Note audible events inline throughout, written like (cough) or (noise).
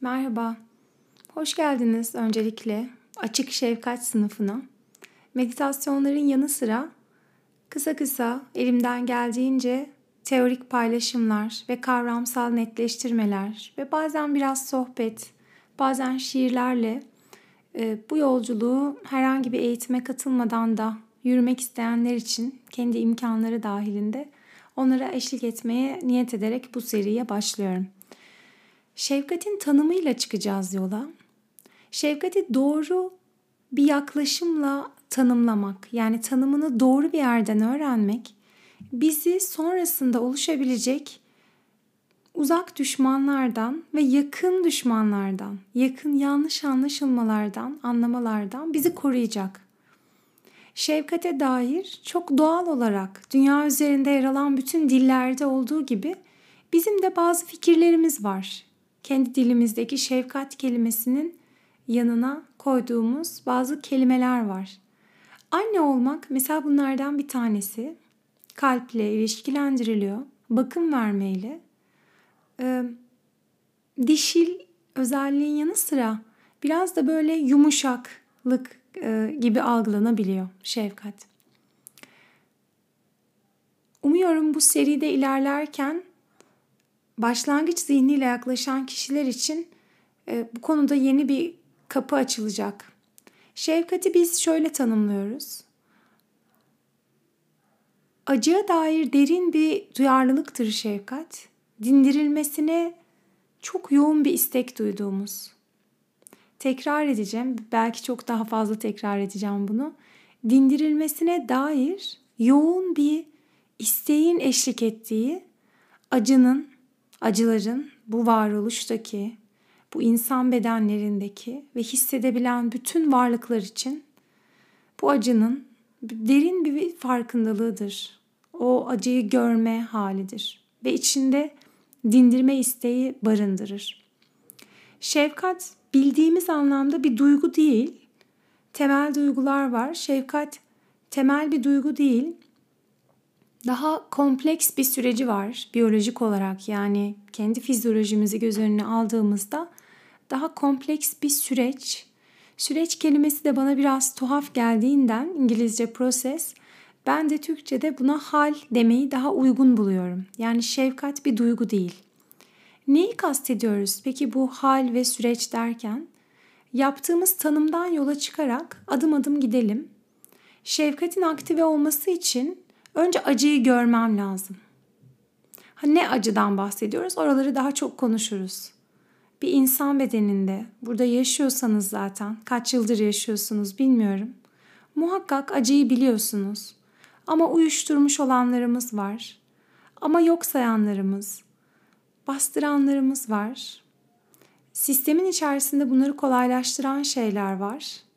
Merhaba. Hoş geldiniz öncelikle Açık Şefkat sınıfına. Meditasyonların yanı sıra kısa kısa elimden geldiğince teorik paylaşımlar ve kavramsal netleştirmeler ve bazen biraz sohbet, bazen şiirlerle e, bu yolculuğu herhangi bir eğitime katılmadan da yürümek isteyenler için kendi imkanları dahilinde onlara eşlik etmeye niyet ederek bu seriye başlıyorum. Şefkatin tanımıyla çıkacağız yola. Şefkati doğru bir yaklaşımla tanımlamak, yani tanımını doğru bir yerden öğrenmek bizi sonrasında oluşabilecek uzak düşmanlardan ve yakın düşmanlardan, yakın yanlış anlaşılmalardan, anlamalardan bizi koruyacak. Şefkate dair çok doğal olarak dünya üzerinde yer alan bütün dillerde olduğu gibi bizim de bazı fikirlerimiz var kendi dilimizdeki şefkat kelimesinin yanına koyduğumuz bazı kelimeler var. Anne olmak mesela bunlardan bir tanesi. Kalple ilişkilendiriliyor. Bakım vermeyle. Ee, dişil özelliğin yanı sıra biraz da böyle yumuşaklık e, gibi algılanabiliyor şefkat. Umuyorum bu seride ilerlerken başlangıç zihniyle yaklaşan kişiler için e, bu konuda yeni bir kapı açılacak. Şefkati biz şöyle tanımlıyoruz. Acıya dair derin bir duyarlılıktır şefkat. Dindirilmesine çok yoğun bir istek duyduğumuz. Tekrar edeceğim, belki çok daha fazla tekrar edeceğim bunu. Dindirilmesine dair yoğun bir isteğin eşlik ettiği acının acıların bu varoluştaki, bu insan bedenlerindeki ve hissedebilen bütün varlıklar için bu acının derin bir farkındalığıdır. O acıyı görme halidir ve içinde dindirme isteği barındırır. Şefkat bildiğimiz anlamda bir duygu değil. Temel duygular var. Şefkat temel bir duygu değil daha kompleks bir süreci var biyolojik olarak yani kendi fizyolojimizi göz önüne aldığımızda daha kompleks bir süreç. Süreç kelimesi de bana biraz tuhaf geldiğinden İngilizce proses ben de Türkçe'de buna hal demeyi daha uygun buluyorum. Yani şefkat bir duygu değil. Neyi kastediyoruz peki bu hal ve süreç derken? Yaptığımız tanımdan yola çıkarak adım adım gidelim. Şefkatin aktive olması için Önce acıyı görmem lazım. Ha, ne acıdan bahsediyoruz? Oraları daha çok konuşuruz. Bir insan bedeninde burada yaşıyorsanız zaten kaç yıldır yaşıyorsunuz bilmiyorum. Muhakkak acıyı biliyorsunuz. Ama uyuşturmuş olanlarımız var. Ama yok sayanlarımız, bastıranlarımız var. Sistemin içerisinde bunları kolaylaştıran şeyler var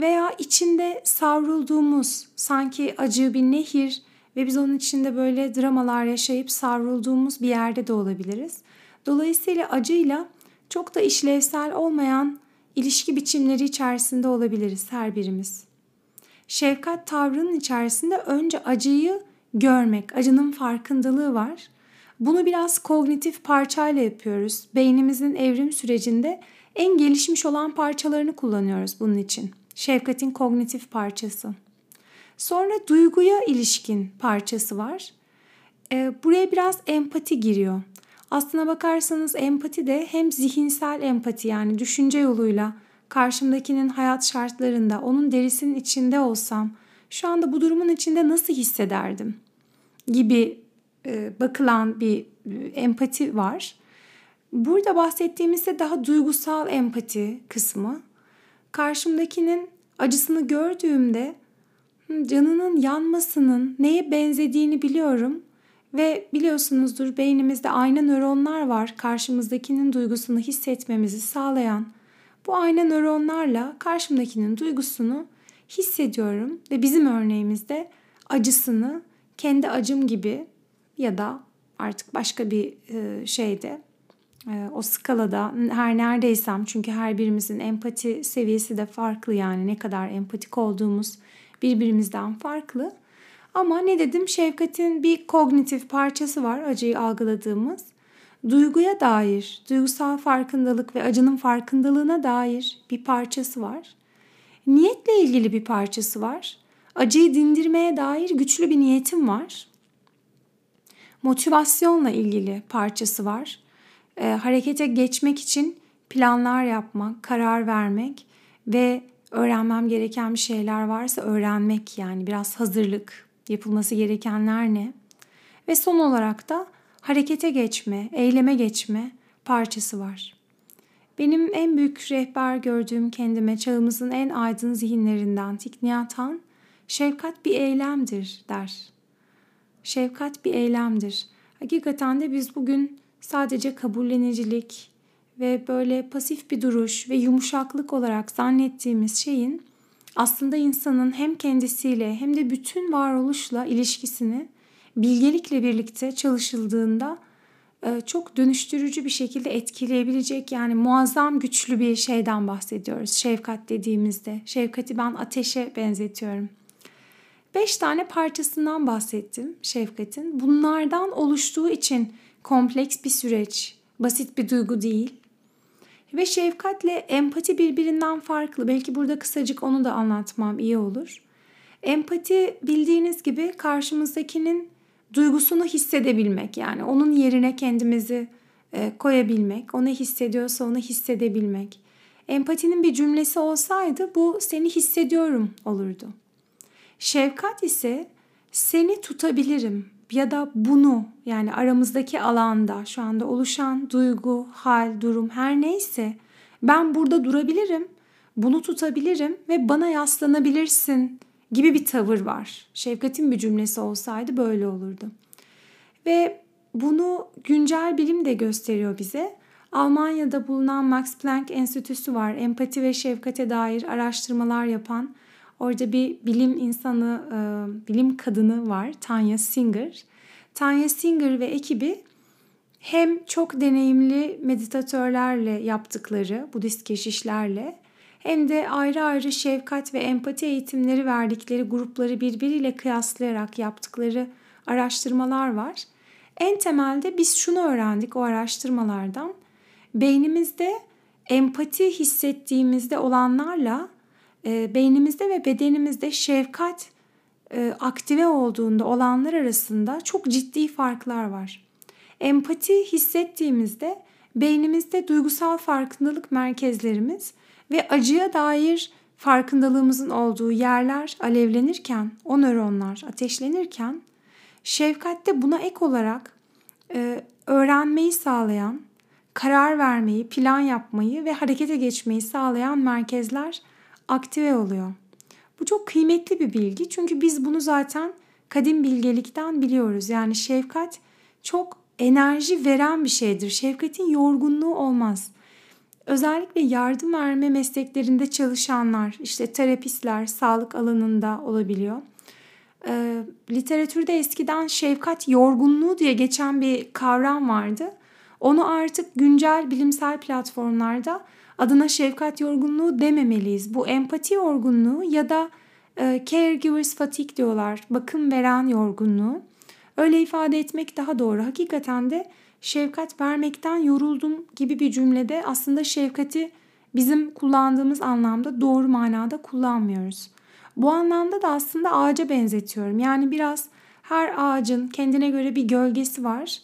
veya içinde savrulduğumuz sanki acı bir nehir ve biz onun içinde böyle dramalar yaşayıp savrulduğumuz bir yerde de olabiliriz. Dolayısıyla acıyla çok da işlevsel olmayan ilişki biçimleri içerisinde olabiliriz her birimiz. Şefkat tavrının içerisinde önce acıyı görmek, acının farkındalığı var. Bunu biraz kognitif parçayla yapıyoruz. Beynimizin evrim sürecinde en gelişmiş olan parçalarını kullanıyoruz bunun için. Şefkatin kognitif parçası. Sonra duyguya ilişkin parçası var. E, buraya biraz empati giriyor. Aslına bakarsanız empati de hem zihinsel empati yani düşünce yoluyla karşımdakinin hayat şartlarında onun derisinin içinde olsam şu anda bu durumun içinde nasıl hissederdim gibi e, bakılan bir e, empati var. Burada bahsettiğimizde daha duygusal empati kısmı karşımdakinin acısını gördüğümde canının yanmasının neye benzediğini biliyorum ve biliyorsunuzdur beynimizde ayna nöronlar var karşımızdakinin duygusunu hissetmemizi sağlayan. Bu ayna nöronlarla karşımdakinin duygusunu hissediyorum ve bizim örneğimizde acısını kendi acım gibi ya da artık başka bir şeyde o skalada her neredeysem çünkü her birimizin empati seviyesi de farklı yani ne kadar empatik olduğumuz birbirimizden farklı. Ama ne dedim şefkatin bir kognitif parçası var acıyı algıladığımız. duyguya dair, duygusal farkındalık ve acının farkındalığına dair bir parçası var. Niyetle ilgili bir parçası var. Acıyı dindirmeye dair güçlü bir niyetim var. Motivasyonla ilgili parçası var. E, harekete geçmek için planlar yapmak, karar vermek ve öğrenmem gereken bir şeyler varsa öğrenmek yani biraz hazırlık, yapılması gerekenler ne? Ve son olarak da harekete geçme, eyleme geçme parçası var. Benim en büyük rehber gördüğüm kendime çağımızın en aydın zihinlerinden Hanh, şefkat bir eylemdir der. Şefkat bir eylemdir. Hakikaten de biz bugün sadece kabullenicilik ve böyle pasif bir duruş ve yumuşaklık olarak zannettiğimiz şeyin aslında insanın hem kendisiyle hem de bütün varoluşla ilişkisini bilgelikle birlikte çalışıldığında e, çok dönüştürücü bir şekilde etkileyebilecek yani muazzam güçlü bir şeyden bahsediyoruz. Şefkat dediğimizde. Şefkati ben ateşe benzetiyorum. Beş tane parçasından bahsettim şefkatin. Bunlardan oluştuğu için kompleks bir süreç, basit bir duygu değil. Ve şefkatle empati birbirinden farklı. Belki burada kısacık onu da anlatmam iyi olur. Empati bildiğiniz gibi karşımızdakinin duygusunu hissedebilmek yani onun yerine kendimizi e, koyabilmek, o ne hissediyorsa onu hissedebilmek. Empatinin bir cümlesi olsaydı bu seni hissediyorum olurdu. Şefkat ise seni tutabilirim ya da bunu yani aramızdaki alanda şu anda oluşan duygu, hal, durum her neyse ben burada durabilirim, bunu tutabilirim ve bana yaslanabilirsin gibi bir tavır var. Şefkatin bir cümlesi olsaydı böyle olurdu. Ve bunu güncel bilim de gösteriyor bize. Almanya'da bulunan Max Planck Enstitüsü var. Empati ve şefkate dair araştırmalar yapan. Orada bir bilim insanı, e, bilim kadını var. Tanya Singer. Tanya Singer ve ekibi hem çok deneyimli meditatörlerle yaptıkları Budist keşişlerle hem de ayrı ayrı şefkat ve empati eğitimleri verdikleri grupları birbiriyle kıyaslayarak yaptıkları araştırmalar var. En temelde biz şunu öğrendik o araştırmalardan. Beynimizde empati hissettiğimizde olanlarla e, beynimizde ve bedenimizde şefkat e, aktive olduğunda olanlar arasında çok ciddi farklar var. Empati hissettiğimizde beynimizde duygusal farkındalık merkezlerimiz ve acıya dair farkındalığımızın olduğu yerler alevlenirken, o nöronlar ateşlenirken şefkatte buna ek olarak e, öğrenmeyi sağlayan, karar vermeyi, plan yapmayı ve harekete geçmeyi sağlayan merkezler aktive oluyor. Bu çok kıymetli bir bilgi çünkü biz bunu zaten kadim bilgelikten biliyoruz. Yani şefkat çok enerji veren bir şeydir. Şefkatin yorgunluğu olmaz. Özellikle yardım verme mesleklerinde çalışanlar, işte terapistler, sağlık alanında olabiliyor. E, literatürde eskiden şefkat yorgunluğu diye geçen bir kavram vardı. Onu artık güncel bilimsel platformlarda adına şefkat yorgunluğu dememeliyiz. Bu empati yorgunluğu ya da e, caregivers fatigue diyorlar. Bakım veren yorgunluğu. Öyle ifade etmek daha doğru. Hakikaten de şefkat vermekten yoruldum gibi bir cümlede aslında şefkati bizim kullandığımız anlamda doğru manada kullanmıyoruz. Bu anlamda da aslında ağaca benzetiyorum. Yani biraz her ağacın kendine göre bir gölgesi var.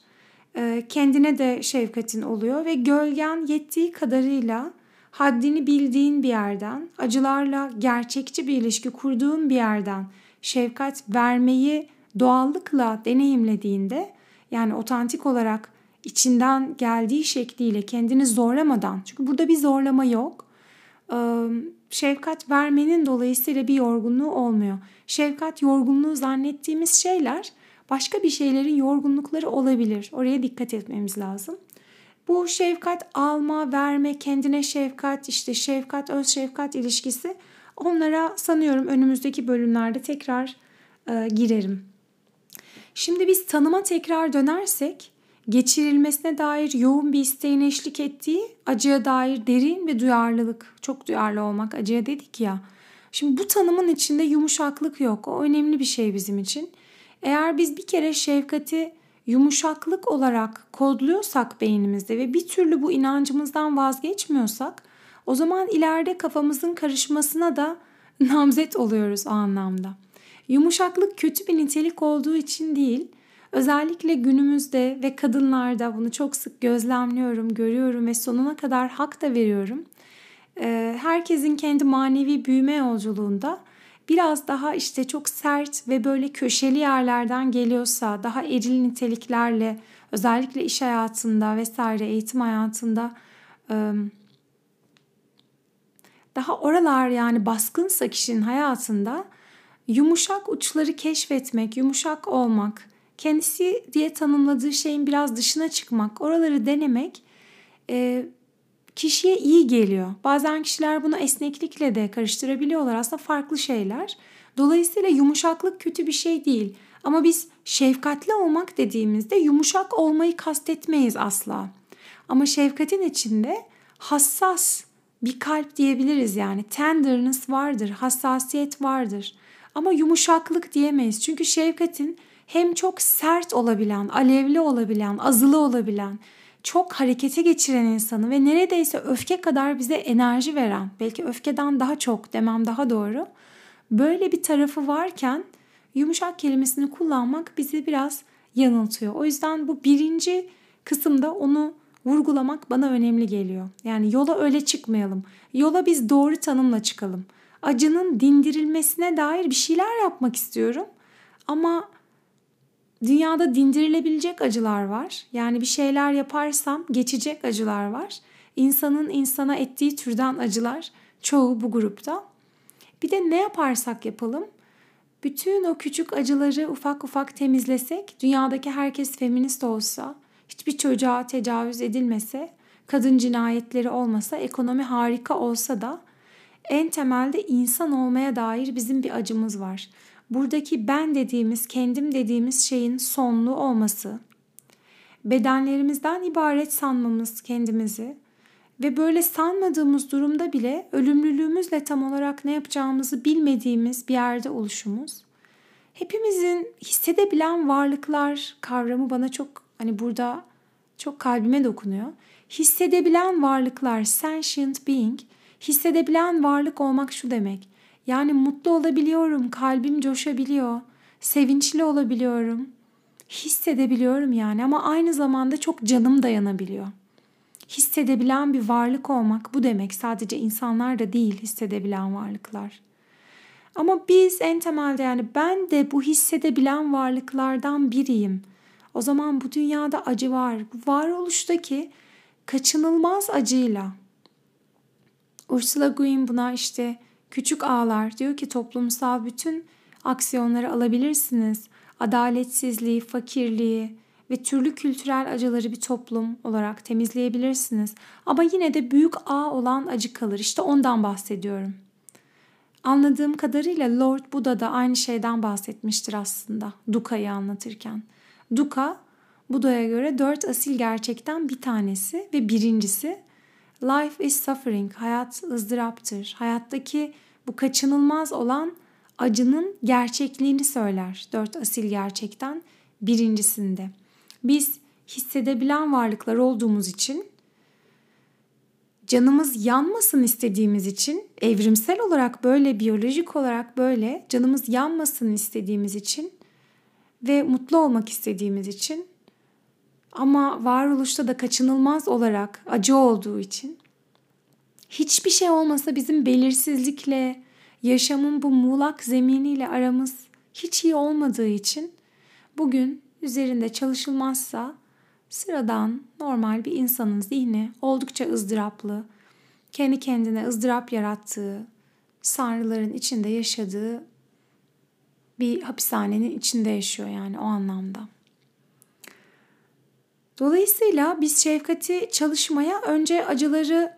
E, kendine de şefkatin oluyor ve gölgen yettiği kadarıyla haddini bildiğin bir yerden, acılarla gerçekçi bir ilişki kurduğun bir yerden şefkat vermeyi doğallıkla deneyimlediğinde yani otantik olarak içinden geldiği şekliyle kendini zorlamadan çünkü burada bir zorlama yok. Şefkat vermenin dolayısıyla bir yorgunluğu olmuyor. Şefkat yorgunluğu zannettiğimiz şeyler başka bir şeylerin yorgunlukları olabilir. Oraya dikkat etmemiz lazım. Bu şefkat alma, verme, kendine şefkat, işte şefkat, öz şefkat ilişkisi onlara sanıyorum önümüzdeki bölümlerde tekrar e, girerim. Şimdi biz tanıma tekrar dönersek geçirilmesine dair yoğun bir isteğin eşlik ettiği acıya dair derin bir duyarlılık, çok duyarlı olmak acıya dedik ya. Şimdi bu tanımın içinde yumuşaklık yok. O önemli bir şey bizim için. Eğer biz bir kere şefkati yumuşaklık olarak kodluyorsak beynimizde ve bir türlü bu inancımızdan vazgeçmiyorsak o zaman ileride kafamızın karışmasına da (laughs) namzet oluyoruz o anlamda. Yumuşaklık kötü bir nitelik olduğu için değil, özellikle günümüzde ve kadınlarda bunu çok sık gözlemliyorum, görüyorum ve sonuna kadar hak da veriyorum. Herkesin kendi manevi büyüme yolculuğunda biraz daha işte çok sert ve böyle köşeli yerlerden geliyorsa, daha eril niteliklerle özellikle iş hayatında vesaire eğitim hayatında daha oralar yani baskınsa kişinin hayatında yumuşak uçları keşfetmek, yumuşak olmak, kendisi diye tanımladığı şeyin biraz dışına çıkmak, oraları denemek kişiye iyi geliyor. Bazen kişiler bunu esneklikle de karıştırabiliyorlar. Aslında farklı şeyler. Dolayısıyla yumuşaklık kötü bir şey değil. Ama biz şefkatli olmak dediğimizde yumuşak olmayı kastetmeyiz asla. Ama şefkatin içinde hassas bir kalp diyebiliriz yani. Tenderness vardır, hassasiyet vardır. Ama yumuşaklık diyemeyiz. Çünkü şefkatin hem çok sert olabilen, alevli olabilen, azılı olabilen, çok harekete geçiren insanı ve neredeyse öfke kadar bize enerji veren, belki öfkeden daha çok demem daha doğru. Böyle bir tarafı varken yumuşak kelimesini kullanmak bizi biraz yanıltıyor. O yüzden bu birinci kısımda onu vurgulamak bana önemli geliyor. Yani yola öyle çıkmayalım. Yola biz doğru tanımla çıkalım. Acının dindirilmesine dair bir şeyler yapmak istiyorum. Ama dünyada dindirilebilecek acılar var. Yani bir şeyler yaparsam geçecek acılar var. İnsanın insana ettiği türden acılar çoğu bu grupta. Bir de ne yaparsak yapalım bütün o küçük acıları ufak ufak temizlesek, dünyadaki herkes feminist olsa, hiçbir çocuğa tecavüz edilmese, kadın cinayetleri olmasa, ekonomi harika olsa da en temelde insan olmaya dair bizim bir acımız var. Buradaki ben dediğimiz, kendim dediğimiz şeyin sonlu olması, bedenlerimizden ibaret sanmamız kendimizi ve böyle sanmadığımız durumda bile ölümlülüğümüzle tam olarak ne yapacağımızı bilmediğimiz bir yerde oluşumuz. Hepimizin hissedebilen varlıklar kavramı bana çok Hani burada çok kalbime dokunuyor. Hissedebilen varlıklar, sentient being, hissedebilen varlık olmak şu demek. Yani mutlu olabiliyorum, kalbim coşabiliyor, sevinçli olabiliyorum, hissedebiliyorum yani ama aynı zamanda çok canım dayanabiliyor. Hissedebilen bir varlık olmak bu demek. Sadece insanlar da değil hissedebilen varlıklar. Ama biz en temelde yani ben de bu hissedebilen varlıklardan biriyim. O zaman bu dünyada acı var. Varoluştaki kaçınılmaz acıyla. Ursula Guin buna işte küçük ağlar diyor ki toplumsal bütün aksiyonları alabilirsiniz. Adaletsizliği, fakirliği ve türlü kültürel acıları bir toplum olarak temizleyebilirsiniz. Ama yine de büyük ağ olan acı kalır. İşte ondan bahsediyorum. Anladığım kadarıyla Lord Buddha da aynı şeyden bahsetmiştir aslında Duka'yı anlatırken. Duka, Buda'ya göre dört asil gerçekten bir tanesi ve birincisi life is suffering, hayat ızdıraptır. Hayattaki bu kaçınılmaz olan acının gerçekliğini söyler dört asil gerçekten birincisinde. Biz hissedebilen varlıklar olduğumuz için canımız yanmasın istediğimiz için evrimsel olarak böyle biyolojik olarak böyle canımız yanmasın istediğimiz için ve mutlu olmak istediğimiz için ama varoluşta da kaçınılmaz olarak acı olduğu için hiçbir şey olmasa bizim belirsizlikle, yaşamın bu muğlak zeminiyle aramız hiç iyi olmadığı için bugün üzerinde çalışılmazsa sıradan normal bir insanın zihni oldukça ızdıraplı, kendi kendine ızdırap yarattığı, sanrıların içinde yaşadığı bir hapishanenin içinde yaşıyor yani o anlamda. Dolayısıyla biz şefkati çalışmaya önce acıları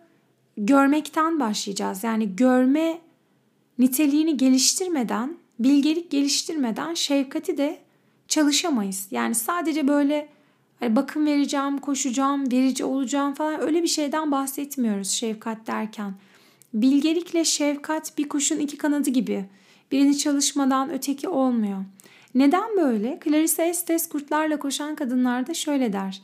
görmekten başlayacağız. Yani görme niteliğini geliştirmeden, bilgelik geliştirmeden şefkati de çalışamayız. Yani sadece böyle hani bakım vereceğim, koşacağım, verici olacağım falan öyle bir şeyden bahsetmiyoruz şefkat derken. Bilgelikle şefkat bir kuşun iki kanadı gibi. Birini çalışmadan öteki olmuyor. Neden böyle? Clarissa Estes kurtlarla koşan kadınlarda şöyle der.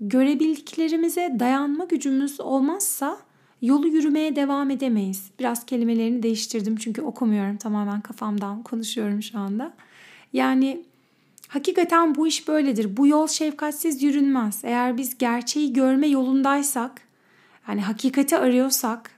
Görebildiklerimize dayanma gücümüz olmazsa yolu yürümeye devam edemeyiz. Biraz kelimelerini değiştirdim çünkü okumuyorum tamamen kafamdan konuşuyorum şu anda. Yani hakikaten bu iş böyledir. Bu yol şefkatsiz yürünmez. Eğer biz gerçeği görme yolundaysak, yani hakikati arıyorsak,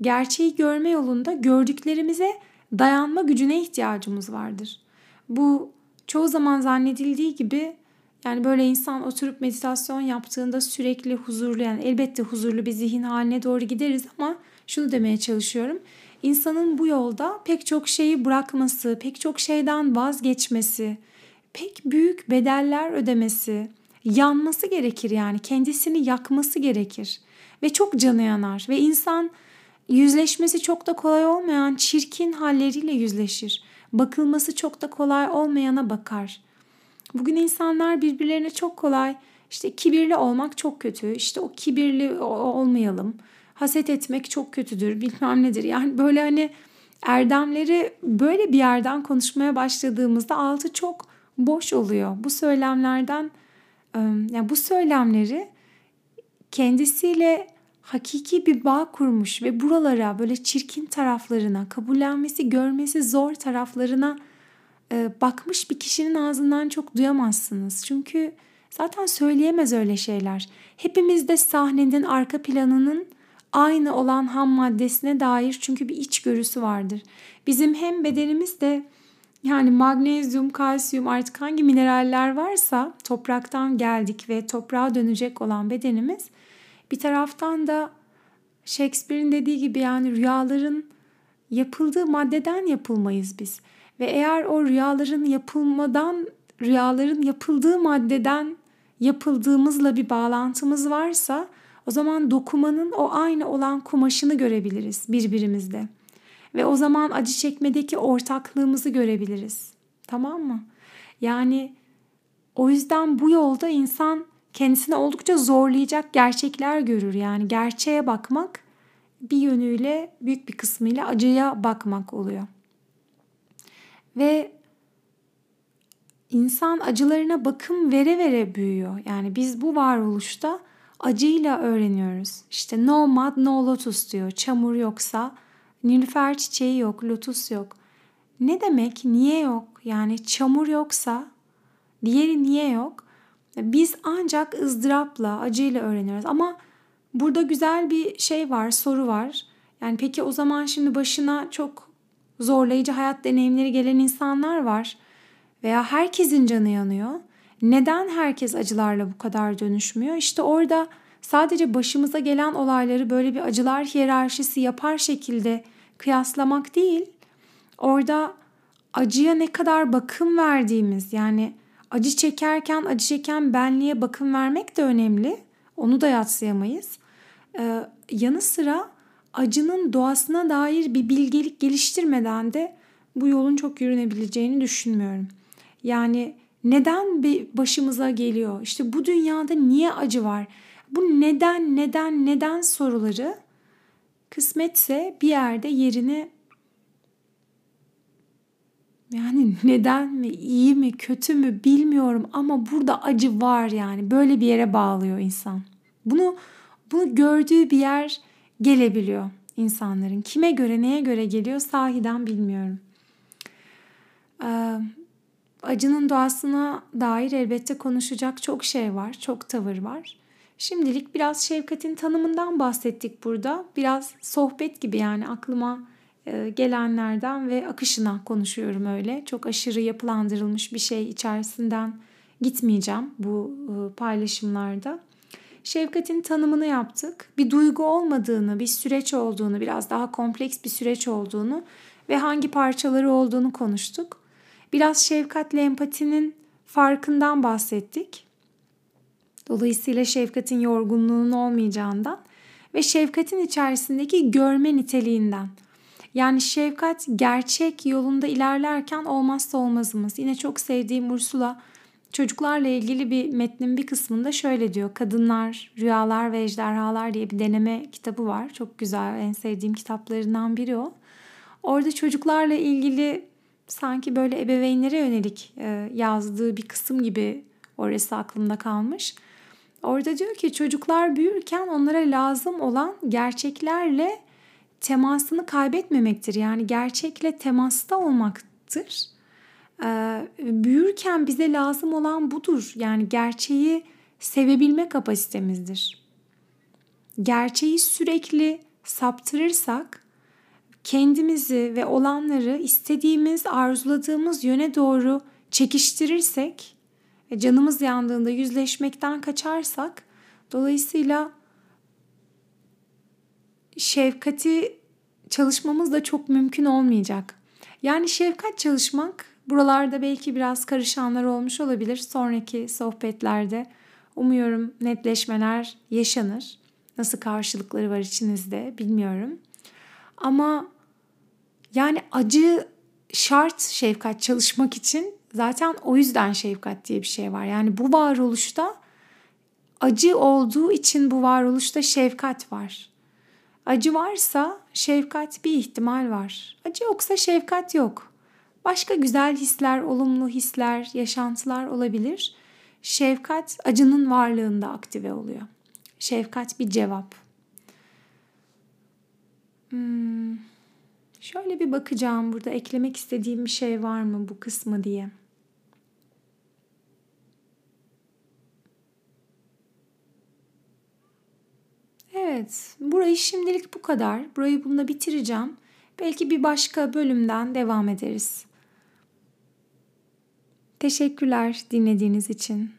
gerçeği görme yolunda gördüklerimize dayanma gücüne ihtiyacımız vardır. Bu çoğu zaman zannedildiği gibi yani böyle insan oturup meditasyon yaptığında sürekli huzurlu yani elbette huzurlu bir zihin haline doğru gideriz ama şunu demeye çalışıyorum. İnsanın bu yolda pek çok şeyi bırakması, pek çok şeyden vazgeçmesi, pek büyük bedeller ödemesi, yanması gerekir yani kendisini yakması gerekir ve çok canı yanar ve insan yüzleşmesi çok da kolay olmayan çirkin halleriyle yüzleşir. Bakılması çok da kolay olmayana bakar. Bugün insanlar birbirlerine çok kolay işte kibirli olmak çok kötü. İşte o kibirli olmayalım. Haset etmek çok kötüdür. Bilmem nedir. Yani böyle hani erdemleri böyle bir yerden konuşmaya başladığımızda altı çok boş oluyor. Bu söylemlerden yani bu söylemleri kendisiyle hakiki bir bağ kurmuş ve buralara böyle çirkin taraflarına, kabullenmesi, görmesi zor taraflarına e, bakmış bir kişinin ağzından çok duyamazsınız. Çünkü zaten söyleyemez öyle şeyler. Hepimizde sahnenin arka planının aynı olan ham maddesine dair çünkü bir içgörüsü vardır. Bizim hem bedenimizde yani magnezyum, kalsiyum artık hangi mineraller varsa topraktan geldik ve toprağa dönecek olan bedenimiz bir taraftan da Shakespeare'in dediği gibi yani rüyaların yapıldığı maddeden yapılmayız biz. Ve eğer o rüyaların yapılmadan, rüyaların yapıldığı maddeden yapıldığımızla bir bağlantımız varsa o zaman dokumanın o aynı olan kumaşını görebiliriz birbirimizde. Ve o zaman acı çekmedeki ortaklığımızı görebiliriz. Tamam mı? Yani o yüzden bu yolda insan kendisine oldukça zorlayacak gerçekler görür. Yani gerçeğe bakmak bir yönüyle büyük bir kısmıyla acıya bakmak oluyor. Ve insan acılarına bakım vere vere büyüyor. Yani biz bu varoluşta acıyla öğreniyoruz. İşte no mud no lotus diyor. Çamur yoksa nilüfer çiçeği yok, lotus yok. Ne demek? Niye yok? Yani çamur yoksa diğeri niye yok? Biz ancak ızdırapla, acıyla öğreniyoruz. Ama burada güzel bir şey var, soru var. Yani peki o zaman şimdi başına çok zorlayıcı hayat deneyimleri gelen insanlar var veya herkesin canı yanıyor. Neden herkes acılarla bu kadar dönüşmüyor? İşte orada sadece başımıza gelen olayları böyle bir acılar hiyerarşisi yapar şekilde kıyaslamak değil. Orada acıya ne kadar bakım verdiğimiz yani acı çekerken acı çeken benliğe bakım vermek de önemli. Onu da yatsıyamayız. Ee, yanı sıra acının doğasına dair bir bilgelik geliştirmeden de bu yolun çok yürünebileceğini düşünmüyorum. Yani neden bir başımıza geliyor? İşte bu dünyada niye acı var? Bu neden, neden, neden soruları kısmetse bir yerde yerini yani neden mi, iyi mi, kötü mü bilmiyorum ama burada acı var yani. Böyle bir yere bağlıyor insan. Bunu bunu gördüğü bir yer gelebiliyor insanların. Kime göre, neye göre geliyor sahiden bilmiyorum. Ee, acının doğasına dair elbette konuşacak çok şey var, çok tavır var. Şimdilik biraz şefkatin tanımından bahsettik burada. Biraz sohbet gibi yani aklıma gelenlerden ve akışına konuşuyorum öyle. Çok aşırı yapılandırılmış bir şey içerisinden gitmeyeceğim bu e, paylaşımlarda. Şefkatin tanımını yaptık. Bir duygu olmadığını, bir süreç olduğunu, biraz daha kompleks bir süreç olduğunu ve hangi parçaları olduğunu konuştuk. Biraz şefkatle empatinin farkından bahsettik. Dolayısıyla şefkatin yorgunluğunun olmayacağından ve şefkatin içerisindeki görme niteliğinden. Yani şefkat gerçek yolunda ilerlerken olmazsa olmazımız. Yine çok sevdiğim Ursula Çocuklarla ilgili bir metnin bir kısmında şöyle diyor. Kadınlar, Rüyalar ve Ejderhalar diye bir deneme kitabı var. Çok güzel, en sevdiğim kitaplarından biri o. Orada çocuklarla ilgili Sanki böyle ebeveynlere yönelik e, yazdığı bir kısım gibi orası aklımda kalmış. Orada diyor ki çocuklar büyürken onlara lazım olan gerçeklerle temasını kaybetmemektir. Yani gerçekle temasta olmaktır. Ee, büyürken bize lazım olan budur. Yani gerçeği sevebilme kapasitemizdir. Gerçeği sürekli saptırırsak kendimizi ve olanları istediğimiz, arzuladığımız yöne doğru çekiştirirsek ve canımız yandığında yüzleşmekten kaçarsak dolayısıyla şefkati çalışmamız da çok mümkün olmayacak. Yani şefkat çalışmak buralarda belki biraz karışanlar olmuş olabilir. Sonraki sohbetlerde umuyorum netleşmeler yaşanır. Nasıl karşılıkları var içinizde bilmiyorum. Ama yani acı şart şefkat çalışmak için zaten o yüzden şefkat diye bir şey var. Yani bu varoluşta acı olduğu için bu varoluşta şefkat var. Acı varsa şefkat bir ihtimal var. Acı yoksa şefkat yok. Başka güzel hisler, olumlu hisler, yaşantılar olabilir. Şefkat acının varlığında aktive oluyor. Şefkat bir cevap. Hmm. Şöyle bir bakacağım burada eklemek istediğim bir şey var mı bu kısmı diye. Evet, burayı şimdilik bu kadar. Burayı bununla bitireceğim. Belki bir başka bölümden devam ederiz. Teşekkürler dinlediğiniz için.